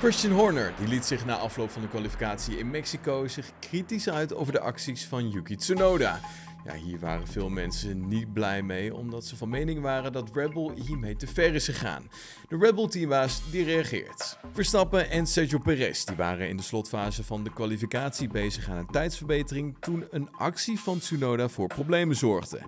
Christian Horner die liet zich na afloop van de kwalificatie in Mexico zich kritisch uit over de acties van Yuki Tsunoda. Ja, hier waren veel mensen niet blij mee, omdat ze van mening waren dat Red Bull hiermee te ver is gegaan. De Red Bull teambaas die reageert. Verstappen en Sergio Perez die waren in de slotfase van de kwalificatie bezig aan een tijdsverbetering toen een actie van Tsunoda voor problemen zorgde.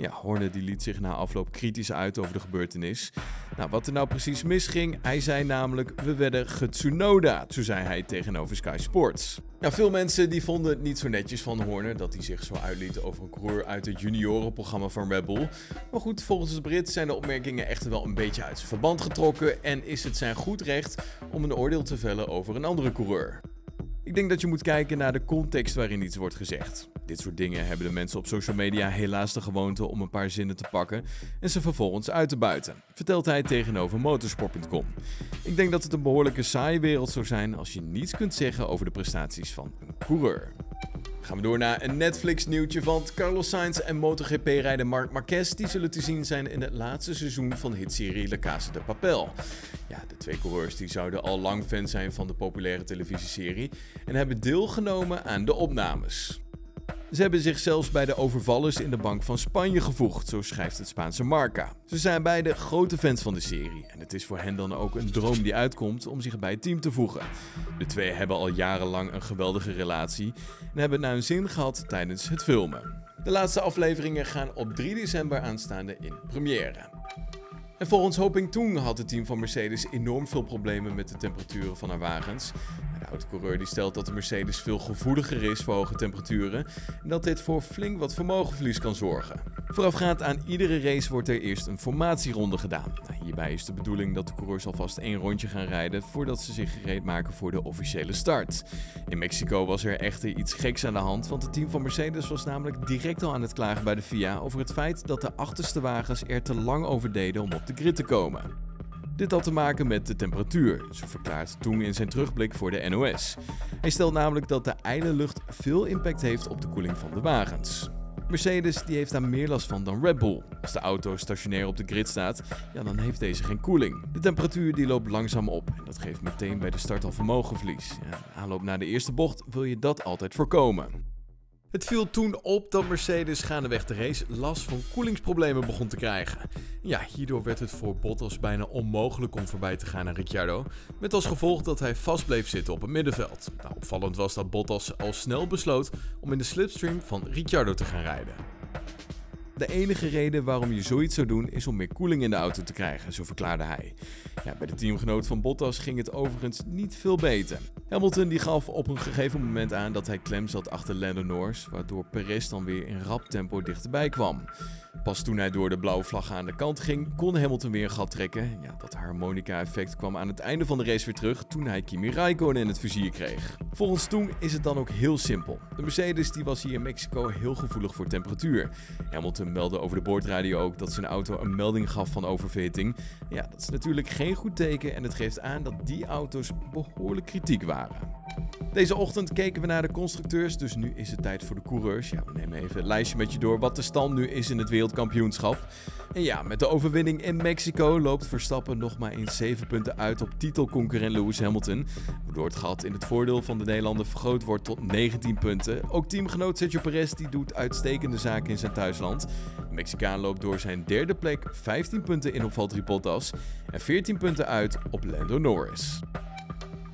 Ja, Horner die liet zich na afloop kritisch uit over de gebeurtenis. Nou, wat er nou precies misging, hij zei namelijk, we werden getsunoda, zo zei hij tegenover Sky Sports. Ja, veel mensen die vonden het niet zo netjes van Horner dat hij zich zo uitliet over een coureur uit het juniorenprogramma van Red. Maar goed, volgens de Brit zijn de opmerkingen echter wel een beetje uit zijn verband getrokken en is het zijn goed recht om een oordeel te vellen over een andere coureur. Ik denk dat je moet kijken naar de context waarin iets wordt gezegd. Dit soort dingen hebben de mensen op social media helaas de gewoonte om een paar zinnen te pakken en ze vervolgens uit te buiten, vertelt hij tegenover motorsport.com. Ik denk dat het een behoorlijke saaie wereld zou zijn als je niets kunt zeggen over de prestaties van een coureur. Gaan we door naar een Netflix nieuwtje van Carlos Sainz en MotoGP-rijder Marc Marquez. Die zullen te zien zijn in het laatste seizoen van hitserie La Casa de Papel. Ja, de twee coureurs die zouden al lang fan zijn van de populaire televisieserie en hebben deelgenomen aan de opnames. Ze hebben zich zelfs bij de overvallers in de Bank van Spanje gevoegd, zo schrijft het Spaanse Marca. Ze zijn beide grote fans van de serie en het is voor hen dan ook een droom die uitkomt om zich bij het team te voegen. De twee hebben al jarenlang een geweldige relatie en hebben naar hun zin gehad tijdens het filmen. De laatste afleveringen gaan op 3 december aanstaande in première. En volgens Hoping Toon had het team van Mercedes enorm veel problemen met de temperaturen van haar wagens. De oud-coureur die stelt dat de Mercedes veel gevoeliger is voor hoge temperaturen en dat dit voor flink wat vermogenverlies kan zorgen. Voorafgaand aan iedere race wordt er eerst een formatieronde gedaan. Nou, hierbij is de bedoeling dat de coureurs alvast één rondje gaan rijden voordat ze zich gereed maken voor de officiële start. In Mexico was er echter iets geks aan de hand, want het team van Mercedes was namelijk direct al aan het klagen bij de FIA over het feit dat de achterste wagens er te lang over deden om op de grid te komen. Dit had te maken met de temperatuur, zo verklaart Toen in zijn terugblik voor de NOS. Hij stelt namelijk dat de ijle lucht veel impact heeft op de koeling van de wagens. Mercedes die heeft daar meer last van dan Red Bull. Als de auto stationair op de grid staat, ja, dan heeft deze geen koeling. De temperatuur die loopt langzaam op en dat geeft meteen bij de start al vermogenverlies. Ja, aanloop naar de eerste bocht wil je dat altijd voorkomen. Het viel toen op dat Mercedes gaandeweg de race last van koelingsproblemen begon te krijgen. Ja, hierdoor werd het voor Bottas bijna onmogelijk om voorbij te gaan aan Ricciardo, met als gevolg dat hij vast bleef zitten op het middenveld. Nou, opvallend was dat Bottas al snel besloot om in de slipstream van Ricciardo te gaan rijden. De enige reden waarom je zoiets zou doen is om meer koeling in de auto te krijgen, zo verklaarde hij. Ja, bij de teamgenoot van Bottas ging het overigens niet veel beter. Hamilton die gaf op een gegeven moment aan dat hij klem zat achter Lando Norris, waardoor Perez dan weer in rap tempo dichterbij kwam. Pas toen hij door de blauwe vlag aan de kant ging, kon Hamilton weer een gat trekken. Ja, dat harmonica-effect kwam aan het einde van de race weer terug toen hij Kimi Raikkonen in het vizier kreeg. Volgens Toen is het dan ook heel simpel. De Mercedes die was hier in Mexico heel gevoelig voor temperatuur. Hamilton meldde over de boordradio ook dat zijn auto een melding gaf van oververhitting. Ja, dat is natuurlijk geen goed teken en het geeft aan dat die auto's behoorlijk kritiek waren. Deze ochtend keken we naar de constructeurs, dus nu is het tijd voor de coureurs. Ja, we nemen even het lijstje met je door wat de stand nu is in het wereldkampioenschap. En ja, met de overwinning in Mexico loopt Verstappen nog maar in 7 punten uit op titelconcurrent Lewis Hamilton. Waardoor het gat in het voordeel van de Nederlander vergroot wordt tot 19 punten. Ook teamgenoot Sergio Perez die doet uitstekende zaken in zijn thuisland. De Mexicaan loopt door zijn derde plek 15 punten in op Valtteri Bottas en 14 punten uit op Lando Norris.